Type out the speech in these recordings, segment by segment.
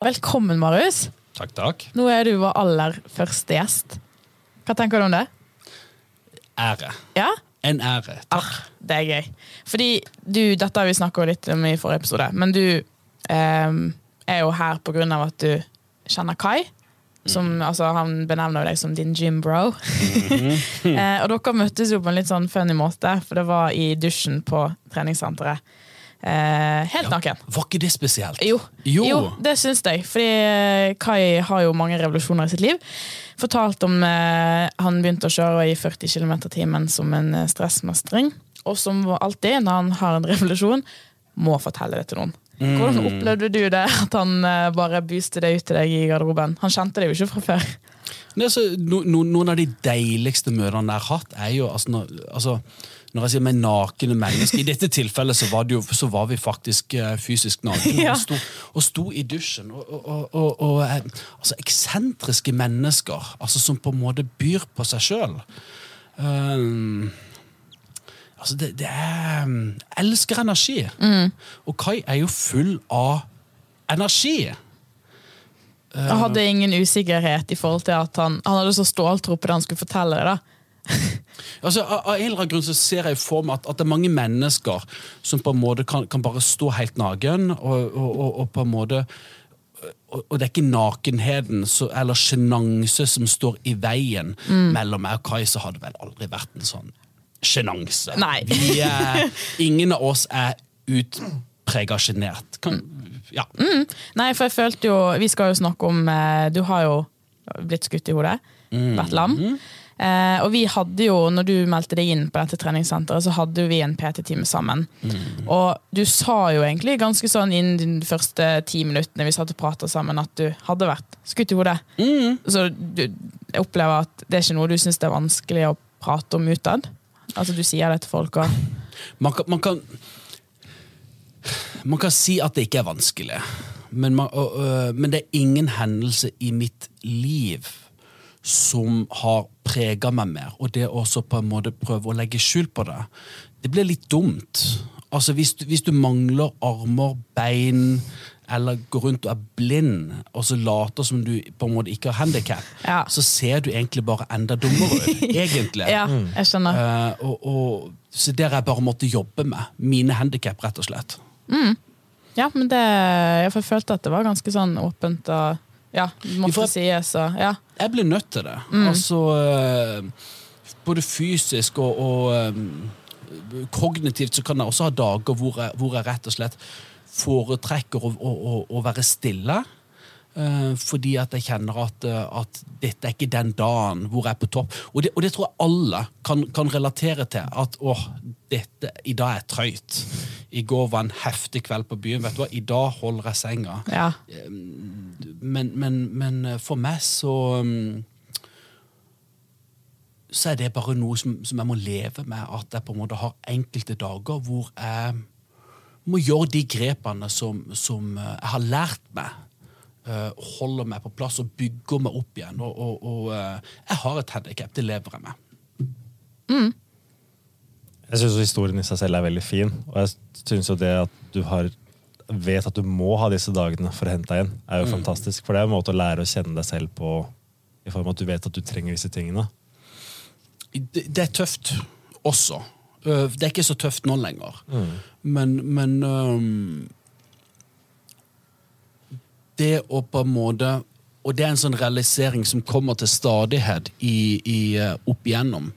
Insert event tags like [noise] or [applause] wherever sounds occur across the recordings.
Velkommen, Marius. Takk, takk. Nå er du vår aller første gjest. Hva tenker du om det? Ære. Ja? En ære. Takk. Ah, det er gøy. Fordi du, dette har vi snakka litt om i forrige episode, men du eh, er jo her på grunn av at du kjenner Kai. Som, altså, han benevner deg som din gym bro. [laughs] eh, og dere møttes jo på en litt sånn funny måte, for det var i dusjen på treningssenteret. Eh, helt naken. Var ikke det spesielt? Jo, Jo. jo det syns jeg. Fordi eh, Kai har jo mange revolusjoner i sitt liv. Fortalt om eh, han begynte å kjøre i 40 km timen som en eh, stressmestring. Og som alltid, når han har en revolusjon, må fortelle det til noen. Hvordan opplevde du det, at han eh, bare booste det ut til deg i garderoben? Han kjente det jo ikke fra før. Nei, altså, no, no, noen av de deiligste møtene jeg har hatt, er jo altså, altså, når jeg sier med nakne mennesker I dette tilfellet så var, det jo, så var vi faktisk eh, fysisk nakne. [laughs] Ja. Og, sto, og sto i dusjen. Og, og, og, eh, altså, eksentriske mennesker altså, som på en måte byr på seg sjøl. altså, det, det er Jeg elsker energi. Og Kai er jo full av energi. Han hadde ingen usikkerhet i forhold til at han, han hadde så ståltro på det han skulle fortelle det. da. [laughs] Altså, av, en eller annen grunn så ser jeg for meg at, at det er mange mennesker som på en måte kan, kan bare stå helt naken, og, og, og, og på en måte og, det er ikke nakenheten så, eller sjenanse som står i veien mellom meg og Kai, så hadde vel aldri vært en sånn sjenanse. Er- [laughs] Ingen av oss er utprega sjenert. Ja. Mm. Nei, for jeg følte jo Vi skal jo snakke om eh, Du har jo blitt skutt i hodet. Vært lam. Eh, og vi hadde jo, når du meldte deg inn på dette treningssenteret, så hadde vi en PT-time sammen. Og du sa jo egentlig ganske sånn innen de første ti minuttene vi satt og prata sammen, at du hadde vært skutt i hodet. Så du jeg opplever at det er ikke noe du syns er vanskelig å prate om utad? Altså du sier det til folk og Man kan, man kan Man kan si at det ikke er vanskelig, men, man, og, men det er ingen hendelse i mitt liv som har prega meg mer. Og det å også på en måte prøve å legge skjul på det, det blir litt dumt. Altså Hvis du, hvis du mangler armer, bein, eller går rundt og er blind, og så later som du på en måte ikke har handikap, Ja. så ser du egentlig bare enda dummere ut. [laughs] egentlig. Ja, jeg skjønner. Uh, og, og, så det har jeg bare måttet jobbe med. Mine handikap, rett og slett. Ja, men det Jeg følte at det var ganske sånn åpent og ja, det måtte sies ja. Jeg blir nødt til det. Altså eh, Både fysisk og, og um, kognitivt så kan jeg også ha dager hvor jeg, hvor jeg rett og slett foretrekker å, å, å, å være stille. Eh, fordi at jeg kjenner at, eh, at dette er ikke den dagen hvor jeg er på topp. Og det, og det tror jeg alle kan, kan relatere til. At åh, dette, i dag er jeg trøyt. I går var en heftig kveld på byen. vet du hva, I dag holder jeg senga. ja. Men, men, men eh, for meg så um, Så er det bare noe som, som jeg må leve med. At jeg på en måte har enkelte dager hvor jeg må gjøre de grepene som, som eh, jeg har lært meg. Eh, holder meg på plass og bygger meg opp igjen. Og, og, og eh, jeg har et handikap, det lever jeg med. Jeg syns historien i seg selv er veldig fin. Og jeg synes jo det at du har, vet at du må ha disse dagene for å hente deg igjen, er jo fantastisk. For det er en måte å lære å kjenne deg selv på, i form av at du vet at du trenger disse tingene. det, det er tøft også. Øh, Det er ikke så tøft nå lenger. Men, men øhm, Det å på en måte Og det er en sånn realisering som kommer til stadighet i, i, øh, opp igjennom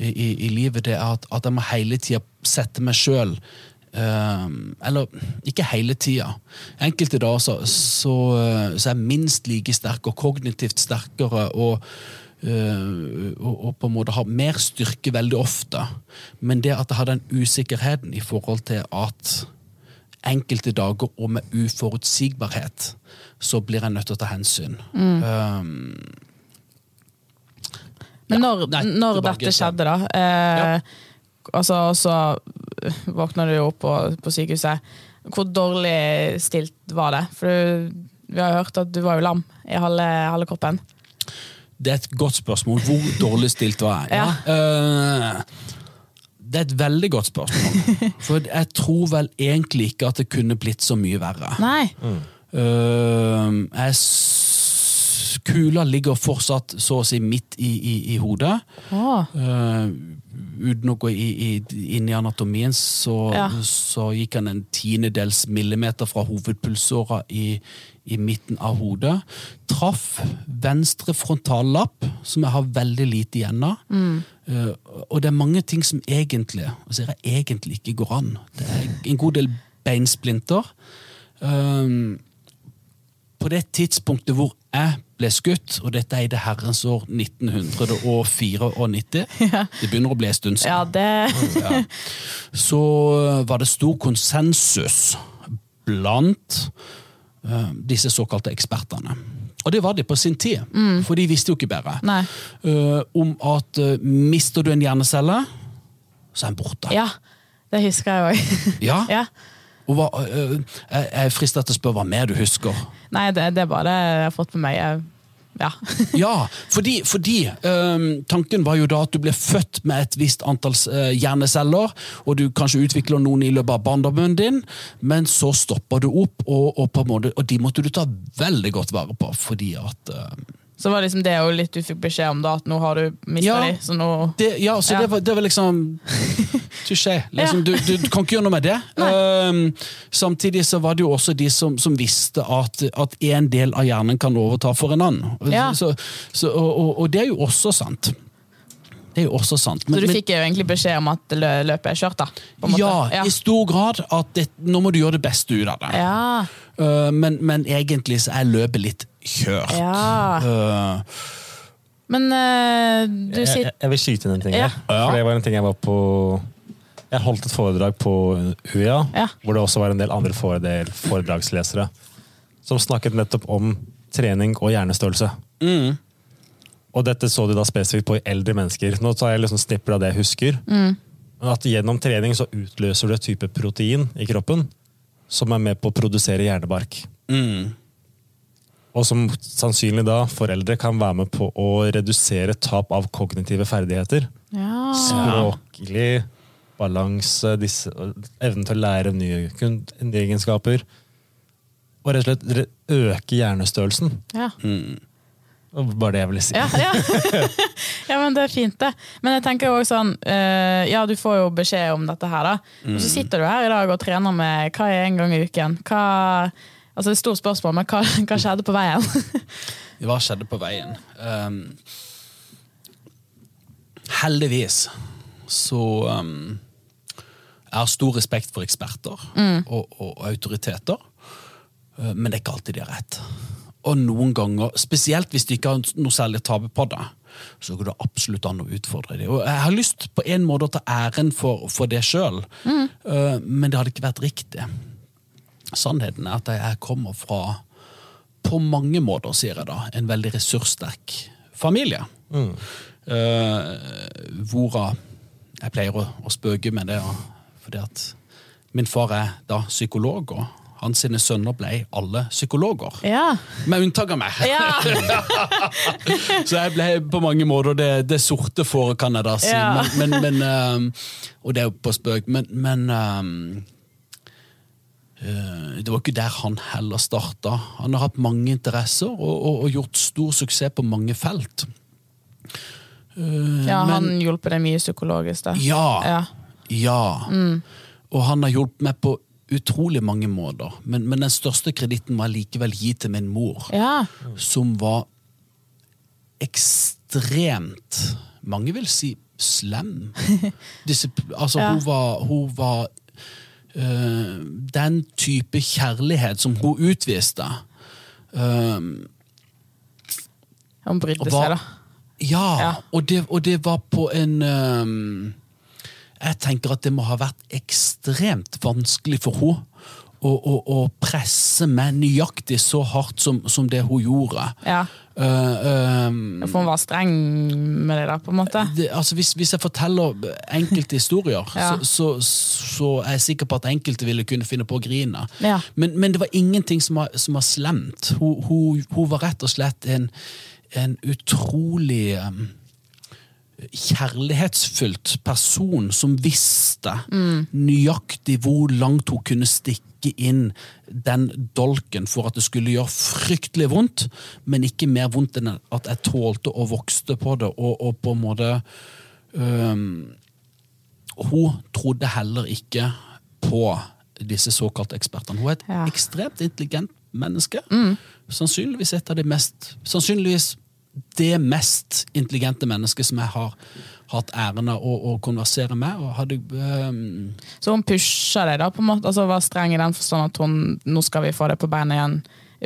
i, i, livet, det er at, at jeg må hele tida sette meg sjøl eller ikke hele tida. Enkelte dager så, så, øh, så er jeg minst like sterk og kognitivt sterkere. og Uh, og, og på en måte har mer styrke veldig ofte. Men det at jeg har den usikkerheten i forhold til at enkelte dager og med uforutsigbarhet, så blir jeg nødt til å ta hensyn. Um, Men Ja, når, nei, når dette skjedde, da eh, Ja. Altså, så våkna du jo opp på, på sykehuset. Hvor dårlig stilt var det? For du, vi har hørt at du var jo lam i halve, halve kroppen. Det er et godt spørsmål. Hvor dårlig stilt var jeg? Ja. Eh, det er et veldig godt spørsmål. [laughs] For jeg tror vel egentlig ikke at det kunne blitt så mye verre. Nei. Eh, er s- Kula ligger fortsatt så å si midt i, i, i hodet. Oh. Uh, uten å gå i, i, inn i anatomien, så, Ja. så gikk han en tiendedels millimeter fra hovedpulsåra i, i midten av hodet. Traff venstre frontallapp, som jeg har veldig lite igjen av. Eh, og det er mange ting som egentlig, og så er det egentlig ikke går an. Det er en god del beinsplinter. Um, på det tidspunktet hvor jeg ble skutt, og dette er i det herrens år 1994, [laughs] det begynner å bli en stund siden, Ja, det [laughs] ja, så var det stor konsensus blant disse såkalte ekspertene. Og det var de på sin tid, for de visste jo ikke bedre. Eh, om at uh, mister du en hjernecelle, så er den borte. Ja, det husker jeg òg. [laughs] [laughs] Ja. ja. Og hva, eh, jeg er fristet til å spørre hva mer du husker. Nei, det, det er bare det jeg har fått med meg. Jeg, ja. [laughs] Ja, fordi, fordi um, tanken var jo da at du ble født med et visst antall uh, hjerneceller, og du kanskje utvikler noen i løpet av barndommen din, men så stopper du opp, og, og, måte, og de måtte du ta veldig godt vare på, fordi at øh, Så var liksom det jo litt du fikk beskjed om, da, at nå har du mista Ja. de. Så nå det, Ja, så Ja. Det, var, det var liksom [laughs] Touché. Liksom, Ja. du, du, kan ikke gjøre noe med det. Um, samtidig så var det jo også de som, som visste at, at en del av hjernen kan overta for en annen. Ja. Så, så, og, og, og det er jo også sant. Det er jo også sant. Så du fikk jo egentlig beskjed om at løpet er kjørt, da? ja, ja. i stor grad at det, nå må du gjøre det beste ut av det. Ja. Uh, men, men egentlig så er løpet litt kjørt. ja. Uh, Men uh, du sier jeg, jeg vil skyte inn en ting Ja. her. For det var en ting jeg var på Jeg holdt et foredrag på UiA, Ja. hvor det også var en del andre foredel, foredragslesere som snakket nettopp om trening og hjernestørrelse. mm, Og dette så de da spesifikt på i eldre mennesker. Nå tar jeg liksom snipper av det jeg husker. Mm. at gjennom trening så utløser du et type protein i kroppen som er med på å produsere hjernebark. mm, Og som sannsynlig da foreldre kan være med på å redusere tap av kognitive ferdigheter. ja. Språklig balanse, evnen til å lære nye, nye egenskaper. Og rett og slett øke hjernestørrelsen. Ja. mm. Bare det jeg ville si. Ja, ja. [laughs] ja, men det er fint, det. Men jeg tenker jo også sånn uh, Ja, du får jo beskjed om dette her, da. Og så sitter du her i dag og trener med hva er en gang i uken? Hva Altså, det er et stort spørsmål, men hva, hva skjedde på veien? [laughs] Hva skjedde på veien? Um, heldigvis så um, Jeg har stor respekt for eksperter og, og, og autoriteter, uh, men det er ikke alltid de har rett. Og noen ganger, spesielt hvis de ikke har noe særlig å tape på det, så går det absolutt an å utfordre dem. Og jeg har lyst på en måte å ta æren for, for det sjøl, men det hadde ikke vært riktig. Sannheten er at jeg kommer fra, på mange måter, sier jeg da, en veldig ressurssterk familie. Eh, hvorav jeg pleier å, å spøke med det, fordi at min far er da psykolog, og hans sine sønner ble alle psykologer. Ja. Med unntak av meg. ja. [laughs] Så jeg ble på mange måter det, det sorte fåret, kan jeg da si. Ja. Men, men, men, ehm, og det er jo på spøk, men, men eh, det var ikke der han heller starta. Han har hatt mange interesser og, og, og gjort stor suksess på mange felt. Uh, ja, men- han hjelper deg mye psykologisk, da. ja. Ja. Ja. Og han har hjulpet meg på utrolig mange måter. Men, men den største kreditten jeg likevel gi til min mor Ja. som var ekstremt Mange vil si slem. [laughs] Disipp- altså, Ja. hun var, hun var øh, Den type kjærlighet som hun utviste. øh, Han brydde var- seg, da. ja, Ja. Og, det, og det var på en øhm, Jeg tenker at det må ha vært ekstremt vanskelig for henne å, å, å presse meg nøyaktig så hardt som, som det hun gjorde. Ja. Uh, um, For hun var streng med det, da, på en måte. det, altså hvis, hvis jeg forteller enkelte historier, Ja. så, så, så er jeg sikker på at enkelte ville kunne finne på å grine. Ja. Men, men det var ingenting som var, som var slemt. Hun, hun, hun var rett og slett en, en utrolig um, kjærlighetsfylt person som visste nøyaktig hvor langt hun kunne stikke inn den dolken for at det skulle gjøre fryktelig vondt, men ikke mer vondt enn at jeg tålte og vokste på det, og, og på en måte um, Hun trodde heller ikke på disse såkalte ekspertene. Hun er et Ja. ekstremt intelligent menneske. Sannsynligvis et av de mest Sannsynligvis det mest intelligente mennesket som jeg har hatt æren av å, å konversere med. Og hadde, um... Så hun pusha deg, da, på en måte, altså var streng i den forstand at hun nå skal vi få det på beina igjen,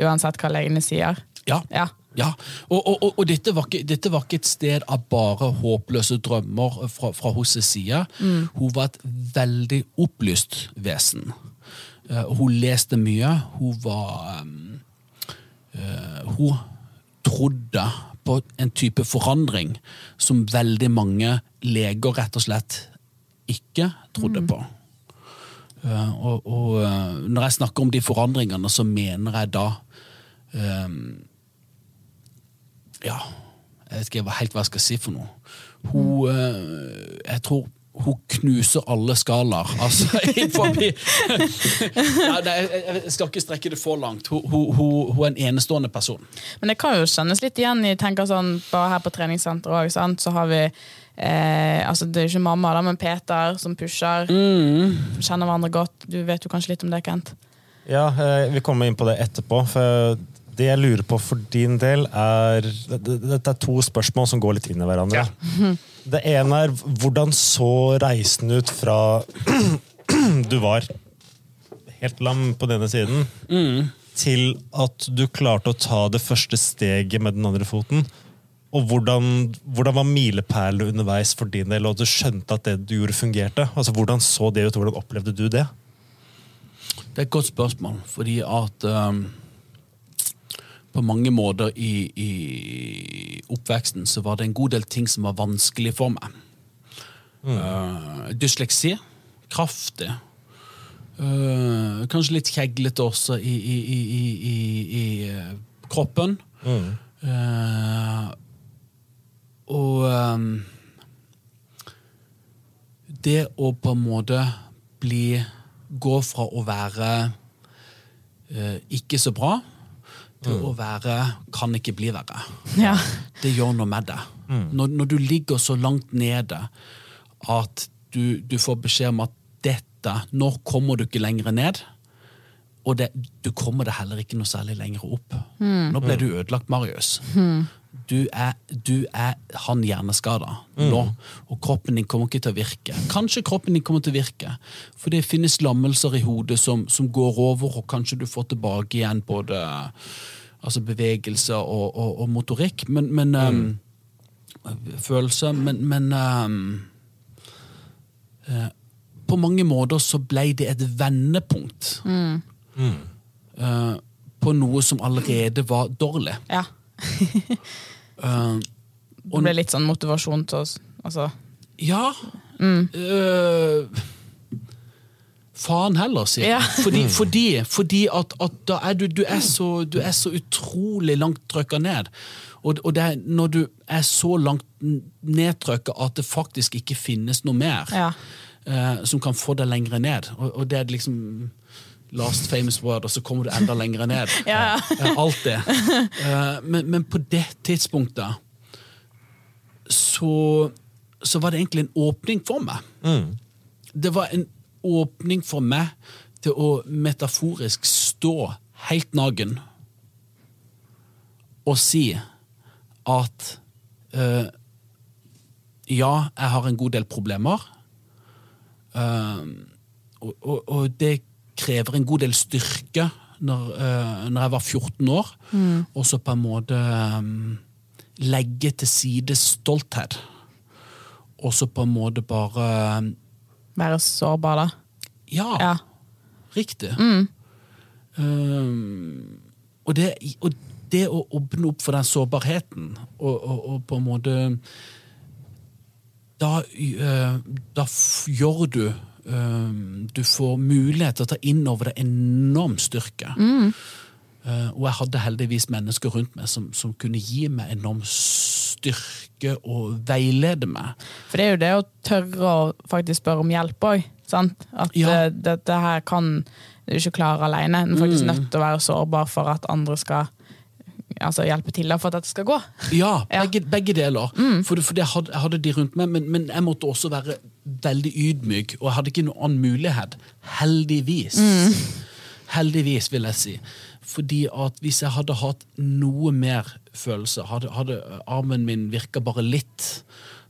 uansett hva legene sier. ja. Ja. Ja, og, og, og, og dette, var ikke, dette var ikke et sted av bare håpløse drømmer fra, fra hennes side. Hun var et veldig opplyst vesen. Uh, hun leste mye. Hun var um, uh, Hun trodde på en type forandring som veldig mange leger rett og slett ikke trodde på. Eh, og, og eh, når jeg snakker om de forandringene, så mener jeg da um, Ja, jeg vet ikke helt hva jeg skal si for noe. Hun eh, Jeg tror hun knuser alle skalaer. Altså, [laughs] forbi nei, nei, jeg, skal ikke strekke det for langt. Hun, hun, hun, hun er en enestående person. Men det kan jo kjennes litt igjen i tenker sånn, bare her på treningssenteret òg, så har vi eh, altså Det er ikke mamma, da, men Peter som pusher. Kjenner hverandre godt. Du vet jo kanskje litt om det, Kent? Ja, eh, vi kommer inn på det etterpå. for Det jeg lurer på for din del, er Dette er to spørsmål som går litt inn i hverandre. Det ene er hvordan så reisen ut fra [clears throat] du var helt lam på denne siden, til at du klarte å ta det første steget med den andre foten? Og hvordan, hvordan var milepælene underveis for din del, og at du skjønte at det du gjorde, fungerte? Altså, Hvordan så det ut, og hvordan opplevde du det? Det er et godt spørsmål, fordi at um, på mange måter i, i oppveksten så var det en god del ting som var vanskelig for meg. Uh, dysleksi. Kraftig. Uh, kanskje litt kjeglete også i, i, i, i, i, i uh, kroppen. Og um, det å på en måte bli Gå fra å være eh, ikke så bra til å være kan ikke bli verre. Ja. Det gjør noe med deg. Når, når du ligger så langt nede at du, du får beskjed om at dette Nå kommer du ikke lenger ned. Og det, du kommer det heller ikke noe særlig lenger opp. Nå ble du ødelagt, Marius. Du er, du er han hjerneskada nå, og kroppen din kommer ikke til å virke. Kanskje kroppen din kommer til å virke, for det finnes lammelser i hodet som, som går over, og kanskje du får tilbake igjen både altså bevegelse og, og, og motorikk. Men, men um, Følelse, men, men um, uh, På mange måter så ble det et vendepunkt. Eh, på noe som allerede var dårlig. ja. [laughs] Eh, Det ble litt sånn motivasjon til oss. Altså, Ja. øh, faen heller, sier jeg. Ja. [laughs] Fordi, fordi, fordi at, at da er du, du, er så, du er så utrolig langt trykka ned. Og, og det er når du er så langt nedtrykka at det faktisk ikke finnes noe mer Ja. uh, som kan få deg lenger ned. Og, og det er liksom last famous word, og så kommer du enda lenger ned. [laughs] Ja. Alt det. Eh, men, men på det tidspunktet så, så var det egentlig en åpning for meg. Det var en åpning for meg til å metaforisk stå helt nagen og si at uh, ja, jeg har en god del problemer. Uh, og, og, og det krever en god del styrke når, uh, når jeg var 14 år. Og så på en måte um, legge til side stolthet. Og så på en måte bare um, være sårbar, da. Ja, Ja. riktig. Um, og, det, og det å åpne opp for den sårbarheten, og, og, og på en måte Da, uh, da gjør du Du får mulighet til å ta inn over deg enorm styrke. Uh, og jeg hadde heldigvis mennesker rundt meg som, som kunne gi meg enorm styrke og veilede meg. For det er jo det å tørre å faktisk spørre om hjelp òg. At Ja. eh, dette her kan du ikke klare alene. Du er faktisk nødt til å være sårbar for at andre skal altså, hjelpe til for at dette skal gå. Ja, Ja. begge, deler. deler. For, for det hadde, jeg hadde de rundt meg, men, men jeg måtte også være veldig ydmyk, og jeg hadde ikke noen annen mulighet. Heldigvis. Heldigvis, vil jeg si. Fordi at hvis jeg hadde hatt noe mer følelse, hadde, hadde armen min virka bare litt,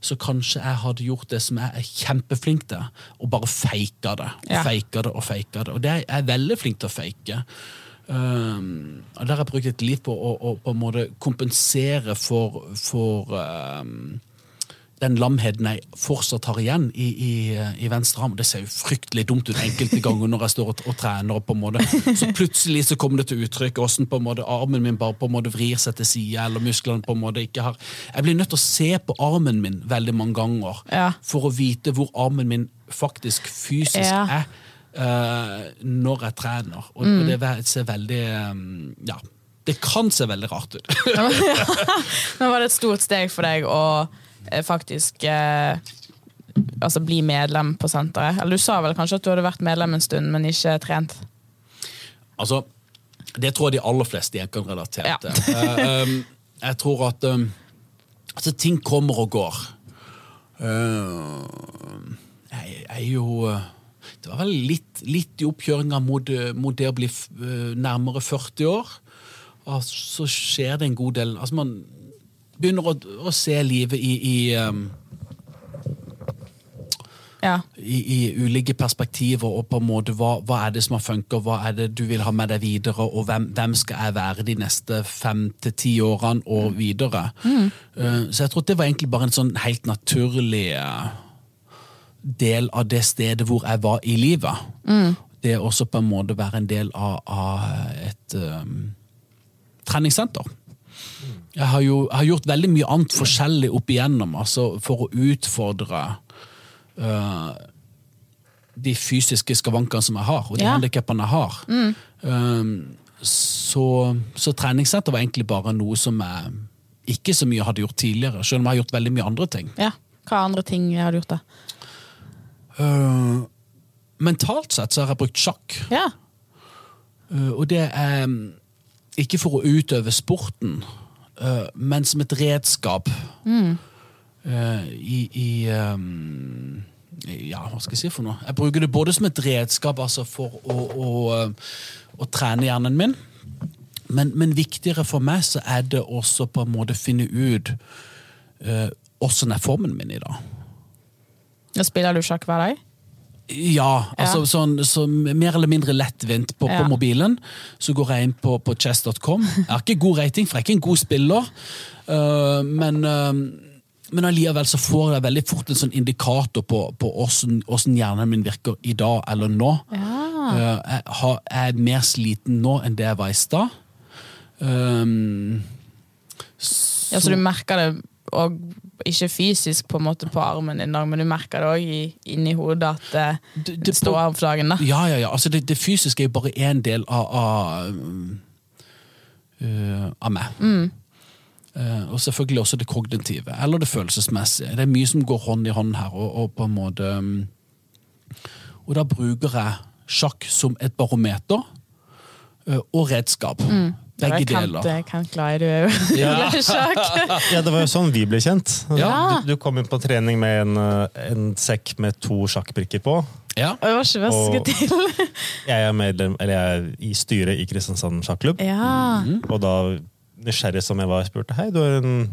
så kanskje jeg hadde gjort det som jeg er kjempeflink til, og bare feika det. Og Ja. feika det og feika det. Og det er jeg veldig flink til å fake. Um, og Der har jeg brukt et liv på å, å på en måte kompensere for, for um, den lamheten jeg fortsatt har igjen i, i, i venstre arm. Det ser jo fryktelig dumt ut enkelte ganger når jeg står og, og trener. På en måte. Så plutselig så kommer det til uttrykk hvordan på en måte armen min bare på en måte vrir seg til side, eller musklene på en måte ikke har Jeg blir nødt til å se på armen min veldig mange ganger Ja. for å vite hvor armen min faktisk fysisk Ja. er Uh, når jeg trener. Og, og det ser veldig um, Ja. Det kan se veldig rart ut. [laughs] Nå var det et stort steg for deg å eh, faktisk eh, altså bli medlem på senteret. Eller du sa vel kanskje at du hadde vært medlem en stund, men ikke trent? Altså, det tror jeg de aller fleste jeg kan relatere Ja. til. Eh, um, jeg tror at um, altså, ting kommer og går. Eh, jeg, er jo eh, Det var vel litt, litt i oppkjøringa mot, eh, mot det å bli eh, nærmere 40 år. Og så skjer det en god del Altså, man begynner å, å se livet i, i um, Ja. i, i ulike perspektiver, og på en måte hva, hva er det som har funka, hva er det du vil ha med deg videre, og hvem, hvem skal jeg være de neste fem til ti årene og videre. Eh, så jeg tror det var egentlig bare en sånn helt naturlig eh, del av det stedet hvor jeg var i livet. Det er også på en måte være en del av, av et um, treningssenter. Jeg har jo jeg har gjort veldig mye annet forskjellig opp igjennom, altså for å utfordre uh, de fysiske skavankene som jeg har, og de Ja. handikappene jeg har. Um, så, så treningssenter var egentlig bare noe som jeg ikke så mye hadde gjort tidligere, selv om jeg har gjort veldig mye andre ting. ja. Hva andre ting har du gjort da? Uh, mentalt sett så har jeg brukt sjakk. Ja. Uh, og det er um, ikke for å utøve sporten, men som et redskap uh, i, i um, Ja, hva skal jeg si for noe? Jeg bruker det både som et redskap altså for å, å, å, å trene hjernen min, men, men viktigere for meg så er det også på en måte finne ut uh, er formen min i dag. Da spiller du sjakk hver dag? Ja, altså Ja. sånn så mer eller mindre lettvint på, Ja. på mobilen. Så går jeg inn på, på chess.com. Jeg har ikke god rating, for jeg er ikke en god spiller. Uh, men, uh, men allikevel så får jeg veldig fort en sånn indikator på, på hvordan, hvordan, hjernen min virker i dag eller nå. Øh, jeg, har, jeg er mer sliten nå enn det jeg var i stad. Um, Ja, så du merker det og ikke fysisk på en måte på armen din, men du merker det òg inni hodet at det, Det- det det står av dagen. da. Ja, ja, ja. Altså, det, det fysiske er jo bare én del av, av, uh, av meg. Uh, og selvfølgelig også det kognitive, eller det følelsesmessige. Det er mye som går hånd i hånd her. Og, og på en måte um, Og da bruker jeg sjakk som et barometer og redskap. Begge Kent, deler. eh, du er jo [laughs] Ja. glad i sjakk. Ja, det var jo sånn vi ble kjent. Ja. Du, du kom inn på trening med en, eh, en sekk med to sjakkbrikker på. Ja. Og jeg var ikke vasket til. [laughs] Jeg er, medlem, eller jeg er i styret i Kristiansand sjakklubb. Ja. Og da, nysgjerrig som jeg var, spurte hei, du har en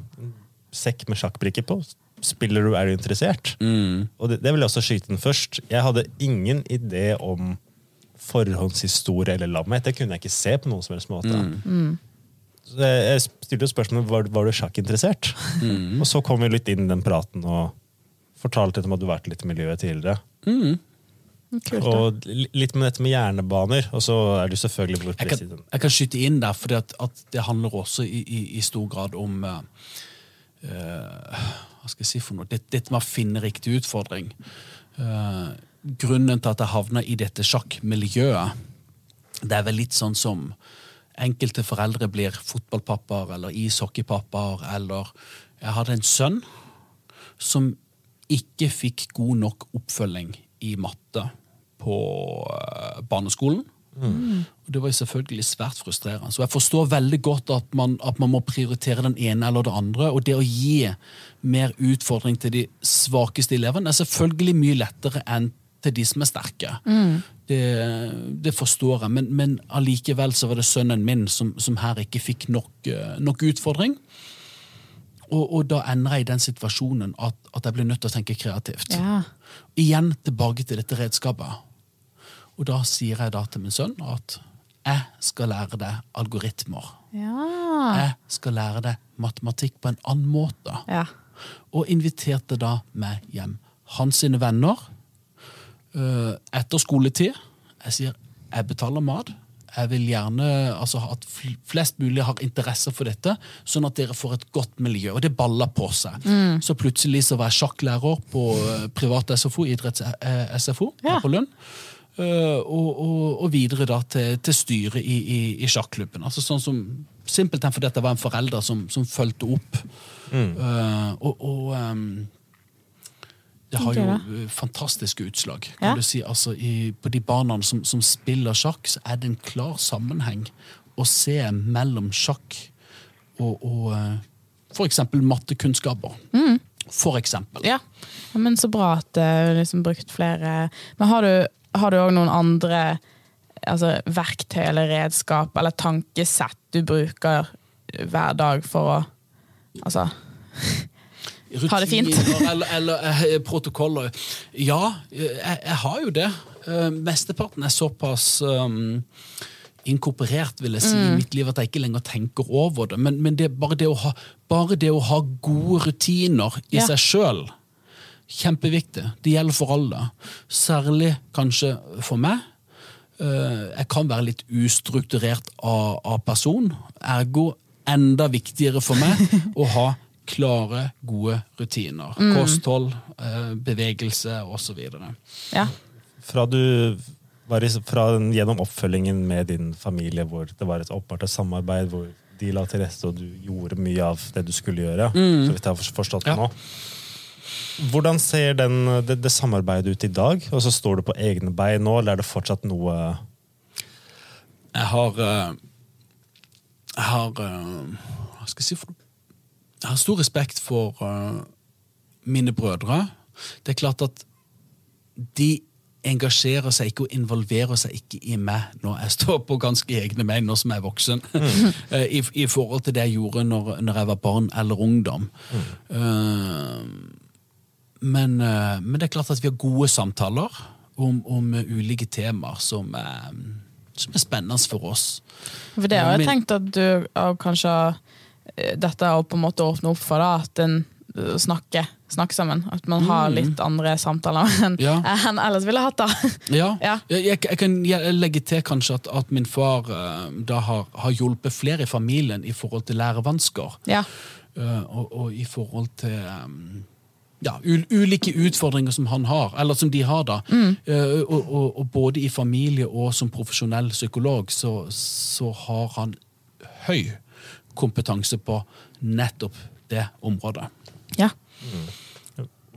sekk med sjakkbrikker på. Spiller du, er du interessert? Mm. Og det, det vil jeg også skyte inn først. Jeg hadde ingen idé om forhåndshistorie eller lammet. Det kunne jeg ikke se på noen som helst måte. Så jeg, jeg stilte jo spørsmålet var, var du sjakkinteressert. Og så kom vi litt inn i den praten og fortalte litt om at du har vært litt i miljøet tidligere. Kult. Og litt med dette med hjernebaner. Og så er du selvfølgelig hvor Jeg kan, jeg kan skyte inn der, for det handler også i, i, i stor grad om eh, eh, Hva skal jeg si for noe? Dette, det med å finne riktig utfordring. Eh, grunnen til at jeg havna i dette sjakkmiljøet, det er vel litt sånn som enkelte foreldre blir fotballpappaer eller ishockeypappaer eller Jeg hadde en sønn som ikke fikk god nok oppfølging i matte på eh, barneskolen. Mm. Det var selvfølgelig svært frustrerende. Så jeg forstår veldig godt at man, at man må prioritere den ene eller det andre. Og det å gi mer utfordring til de svakeste elevene er selvfølgelig mye lettere enn til de som er sterke. Det, det forstår jeg, men, men allikevel så var det sønnen min som, som her ikke fikk nok, eh, nok utfordring. Og, og da ender jeg i den situasjonen at, at jeg blir nødt til å tenke kreativt. Ja. Igjen tilbake til dette redskapet. Og da sier jeg da til min sønn at jeg skal lære deg algoritmer. Ja. Jeg skal lære deg matematikk på en annen måte. ja. Og inviterte da meg hjem. Hans sine venner. Øh, etter skoletid. Jeg sier jeg betaler mat. Jeg vil gjerne altså, at flest mulig har interesse for dette, sånn at dere får et godt miljø. Og det baller på seg. Så plutselig så var jeg sjakklærer på øh, privat SFO, idretts-SFO Ja. her på Lund. Uh, og, og, og videre da til, til styret i, i, i sjakklubben. Altså sånn som Simpelthen fordi det var en forelder som, som fulgte opp. Øh, og og ehm, det har jo fantastiske utslag. Kan Ja. du si. Altså, i, på de barna som, som spiller sjakk, så er det en klar sammenheng å se mellom sjakk og, og f.eks. for eksempel mattekunnskaper. For eksempel. Ja. ja, men så bra at du har liksom brukt flere Men har du har du òg noen andre altså, verktøy eller redskap eller tankesett du bruker hver dag for å Altså Ha det fint. Rutiner eller, eller eh, protokoller. Ja, eh, jeg, jeg har jo det. Eh, mesteparten er såpass um, inkorporert vil jeg si, Mm. i mitt liv at jeg ikke lenger tenker over det. Men, men det, bare, det ha, bare det å ha gode rutiner i Ja. seg sjøl, kjempeviktig. Det gjelder for alle. Særlig kanskje for meg. Eh, jeg kan være litt ustrukturert av, av person. Ergo enda viktigere for meg [laughs] å ha klare, gode rutiner. Kosthold, eh, bevegelse osv. Ja. Fra du var i, fra gjennom oppfølgingen med din familie, hvor det var et åpenbart samarbeid, hvor de la til rette, og du gjorde mye av det du skulle gjøre, så vidt jeg har forstått det Ja. nå. Hvordan ser den, det, det samarbeidet ut i dag? Og så står du på egne bein nå, eller er det fortsatt noe Jeg har eh, Jeg har eh, Hva skal jeg si for noe? Jeg har stor respekt for uh, mine brødre. Det er klart at de engasjerer seg ikke og involverer seg ikke i meg når jeg [laughs] står på ganske egne meg nå som jeg er voksen, mm. [laughs] I, i forhold til det jeg gjorde når, når jeg var barn eller ungdom. Eh, men, uh, men det er klart at vi har gode samtaler om, om ulike temaer som er, som er spennende for oss. For det har jeg tenkt at du kanskje eh, Dette å på en måte åpne opp for, da, at en eh, snakker, snakker sammen. At man har litt andre samtaler [laughs] enn Ja. en ellers ville hatt. da. Ja, [laughs] Ja. Jeg, jeg, kan legge til kanskje at, at min far eh, da har, har hjulpet flere i familien i forhold til lærevansker. Ja. Eh, og, og i forhold til ja, ul ulike utfordringer som han har, eller som de har, da. Eh, og, og, og både i familie og som profesjonell psykolog så, så har han høy kompetanse på nettopp det området. ja.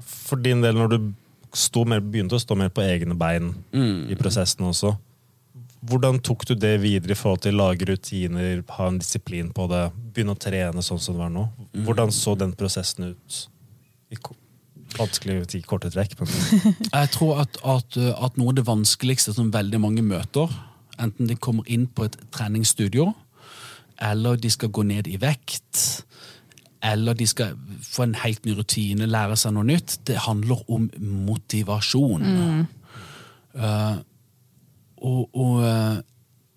For din del, når du sto mer, begynte å stå mer på egne bein i prosessen også, hvordan tok du det videre i forhold til lage rutiner, ha en disiplin på det, begynne å trene sånn som det var nå? Hvordan så den prosessen ut? I vanskelig å si korte trekk, [laughs] Jeg tror at, at, at noe av det vanskeligste som veldig mange møter, enten de kommer inn på et treningsstudio, eller de skal gå ned i vekt, eller de skal få en helt ny rutine, lære seg noe nytt, det handler om motivasjon. Uh, og og uh,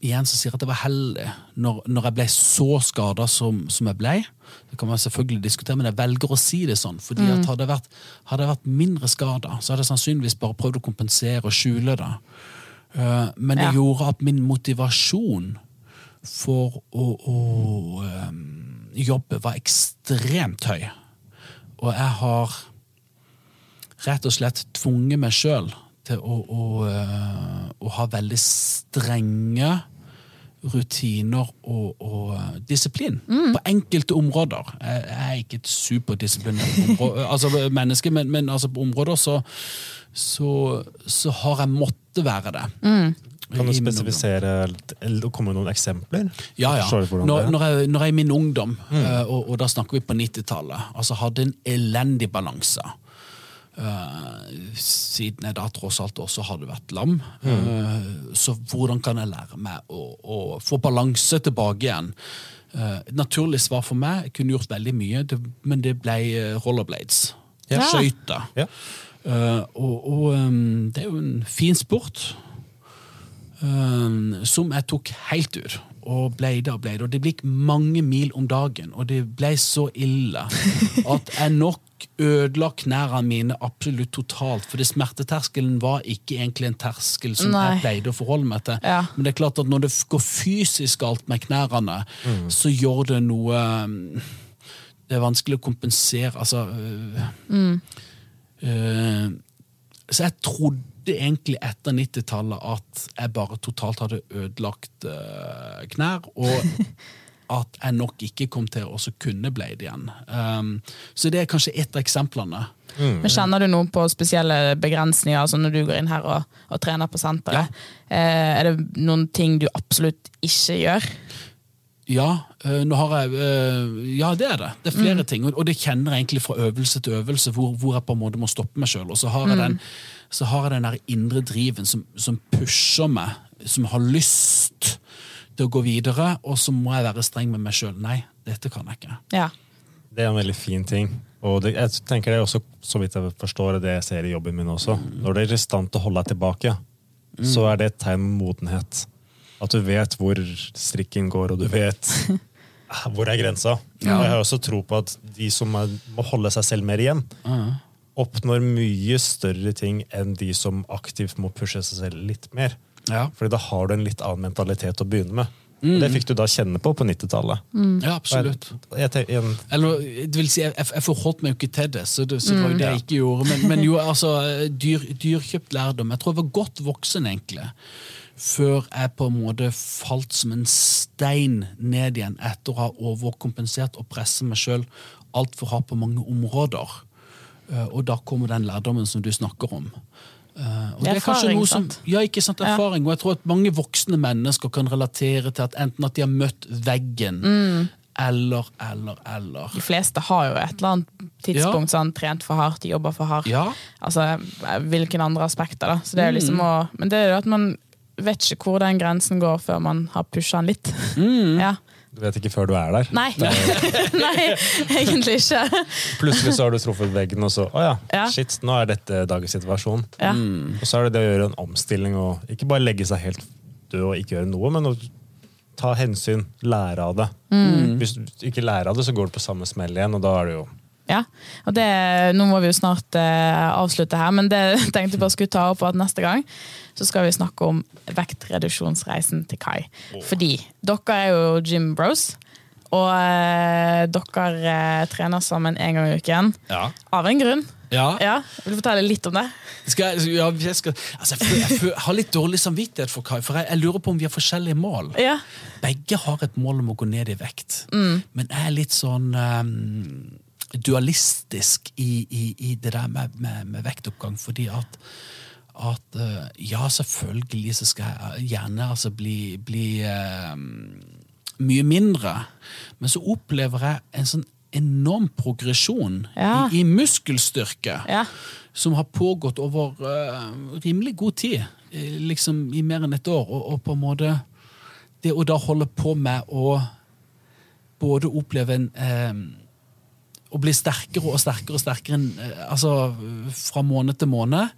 igjen så sier jeg at jeg var heldig når, når jeg ble så skada som, som jeg ble. Det kan man selvfølgelig diskutere, men jeg velger å si det sånn. fordi at hadde jeg vært, hadde jeg vært mindre skada, så hadde jeg sannsynligvis bare prøvd å kompensere og skjule det. Uh, men det Ja. gjorde at min motivasjon for å, å um, jobbe var ekstremt høy. Og jeg har rett og slett tvunget meg sjøl til å, å, eh, å ha veldig strenge rutiner og, og disiplin disiplin på enkelte områder. Jeg jeg er ikke et superdisiplinert [laughs] altså menneske, men, men altså på områder så, så, så har jeg måttet være det. Kan du spesifisere eller komme med noen eksempler? Ja, ja. Når, er? når, jeg, når jeg i min ungdom, mm. og, og da snakker vi på 90-tallet, altså hadde en elendig balanse. Uh, siden jeg da tross alt også hadde vært lam. Eh, så hvordan kan jeg lære meg å, å få balanse tilbake igjen? Eh, et naturlig svar for meg, jeg kunne gjort veldig mye, det, men det ble eh, rollerblades. Ja. Skøyter. Ja. Eh, og og um, det er jo en fin sport. Um, som jeg tok helt ur. Og bleide og bleide. Og det gikk mange mil om dagen. Og det ble så ille at jeg nok ødela knærne mine absolutt totalt. For smerteterskelen var ikke egentlig en terskel som Nei. jeg pleide å forholde meg til. Ja. Men det er klart at når det går fysisk galt med knærne, så gjør det noe um, Det er vanskelig å kompensere. Altså øh, øh, Så jeg trodde egentlig etter 90-tallet at jeg bare totalt hadde ødelagt uh, knær, og [laughs] at jeg nok ikke kom til å også kunne blade igjen. Um, så det er kanskje ett av eksemplene. Men Kjenner du noe på spesielle begrensninger altså når du går inn her og, og trener på senteret? Eh, er det noen ting du absolutt ikke gjør? Ja, øh, nå har jeg øh, Ja, det er det. Det er flere ting. Og og det kjenner jeg egentlig fra øvelse til øvelse, hvor, hvor jeg på en måte må stoppe meg sjøl. Og så har jeg den, så har jeg den der indre driven som, som pusher meg, som har lyst til å gå videre, og så må jeg være streng med meg sjøl. Nei, dette kan jeg ikke. Ja. Det er en veldig fin ting. Og det, jeg tenker det er også, så vidt jeg forstår det jeg ser i jobben min også. Når du er i stand til å holde deg tilbake, så er det et tegn på modenhet. At du vet hvor strikken går, og du [laughs] vet hvor er grensa. Og jeg har også tro på at de som er, må holde seg selv mer igjen, oppnår mye større ting enn de som aktivt må pushe seg selv litt mer. Ja, Fordi da har du en litt annen mentalitet å begynne med. Og det fikk du da kjenne på på 90-tallet. ja absolutt. Jeg jeg, Eller, det vil si, jeg, jeg forholdt meg jo ikke til det, så det, så det var jo det jeg ikke gjorde. Men, men jo, altså, dyr, dyrkjøpt lærdom. Jeg tror jeg var godt voksen, egentlig. Før jeg på en måte falt som en stein ned igjen etter å ha overkompensert og presset meg sjøl altfor hardt på mange områder. Eh, Og da kommer den lærdommen som du snakker om. Eh, og Det er kanskje erfaring, noe som- sant? Ja, ikke sant, erfaring. Og jeg tror at mange voksne mennesker kan relatere til at enten at de har møtt veggen, Mm. eller, eller, eller. De fleste har jo et eller annet tidspunkt sånn, trent for hardt, jobba for hardt. Ja. Altså, hvilke andre aspekter, da. Så det er liksom å, men det er jo at man vet ikke hvor den grensen går før man har pusha den litt. [laughs] Ja. Du vet ikke før du er der. Nei. [laughs] Nei, egentlig ikke. Plutselig så har du truffet veggen, og så Å ja, Ja. shit, nå er dette dagens situasjon. Ja. Og så er det det å gjøre en omstilling og ikke bare legge seg helt død og ikke gjøre noe, men å ta hensyn, lære av det. Hvis du ikke lærer av det, så går du på samme smell igjen, og da er det jo Ja, og det, Nå må vi jo snart eh, avslutte her, men det [laughs] tenkte jeg bare skulle ta opp at neste gang så skal vi snakke om vektreduksjonsreisen til Kai. Fordi dere er jo Jim bros, og eh, dere eh, trener sammen en gang i uken. Ja. Av en grunn. Ja. Ja, Vil du fortelle litt om det? Skal jeg, ja, jeg, skal, altså, jeg, jeg, jeg har litt dårlig samvittighet for Kai, for jeg, lurer på om vi har forskjellige mål. Ja, Begge har et mål om å gå ned i vekt, men jeg er litt sånn ehm, dualistisk i, i, i det der med, med, med vektoppgang, fordi at at eh, ja, selvfølgelig så skal jeg gjerne altså bli, bli ehm, mye mindre, men så opplever jeg en sånn enorm progresjon Ja. i, i muskelstyrke Ja. som har pågått over uh, rimelig god tid, eh, liksom i mer enn et år. Og, og på en måte Det å da holde på med å både oppleve en eh, Å bli sterkere og sterkere og sterkere eh, altså, fra måned til måned,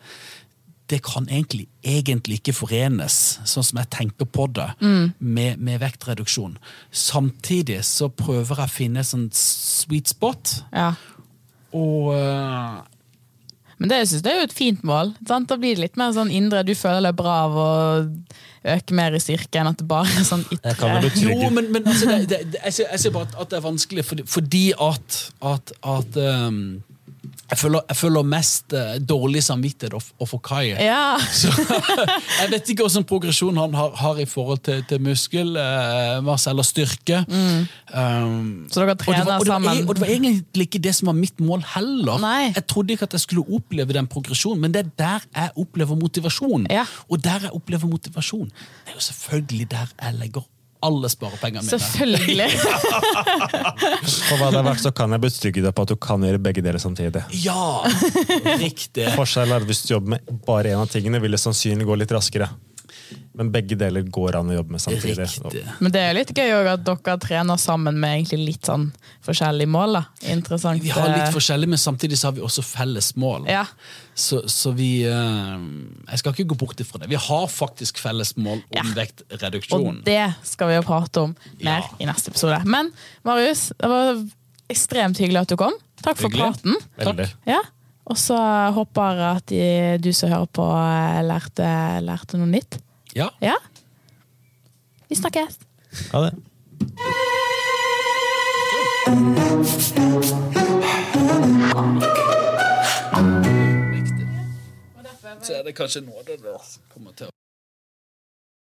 det kan egentlig, egentlig ikke forenes, sånn som jeg tenker på det, med, med vektreduksjon. Samtidig så prøver jeg å finne en sånn sweet spot. ja. Og uh... Men det, jeg synes det er jo et fint mål. Sant? Da blir det litt mer sånn indre. Du føler deg bra av å øke mer i styrke enn at det bare er sånn ytre. Jo, men, men altså, det, det, det, jeg, ser, jeg ser bare at, det er vanskelig fordi, fordi at, at, at ehm, Jeg føler, jeg føler mest uh, dårlig samvittighet overfor Kai. Ja. [laughs] Så, jeg vet ikke hvilken progresjon han har, har i forhold til, til muskelmasse eller styrke. Um, Så dere og trener var, og, det var, sammen? e- og det var egentlig ikke det som var mitt mål heller. Nei. Jeg trodde ikke at jeg skulle oppleve den progresjonen, men det er der jeg opplever motivasjon. Ja. Og der jeg opplever motivasjon, det er jo selvfølgelig der jeg legger alle sparepengene mine. Selvfølgelig. [laughs] For hva det er verdt, så kan jeg betrygge deg på at du kan gjøre begge deler samtidig. Ja, riktig. Forskjellen er at Hvis du jobber med bare én av tingene, vil det sannsynlig gå litt raskere. Men begge deler går an å jobbe med samtidig. Riktig. Men det er litt gøy at dere trener sammen med egentlig litt sånn forskjellige mål. da. Interessant. Vi har litt forskjellige, forskjellig, men samtidig så har vi også felles mål. Ja. Så, så vi eh, Jeg skal ikke gå bort ifra det. Vi har faktisk felles mål om Ja. vektreduksjon. Og det skal vi jo prate om mer Ja. i neste episode. Men Marius, det var ekstremt hyggelig at du kom. Takk for Hyggelig. praten. Veldig. Ja. Og så håper jeg at de, du som hører på, eh, lærte, lærte noe nytt. Ja. Ja? Vi snakkes! Ha det. Så er det kanskje noe det der kommer til å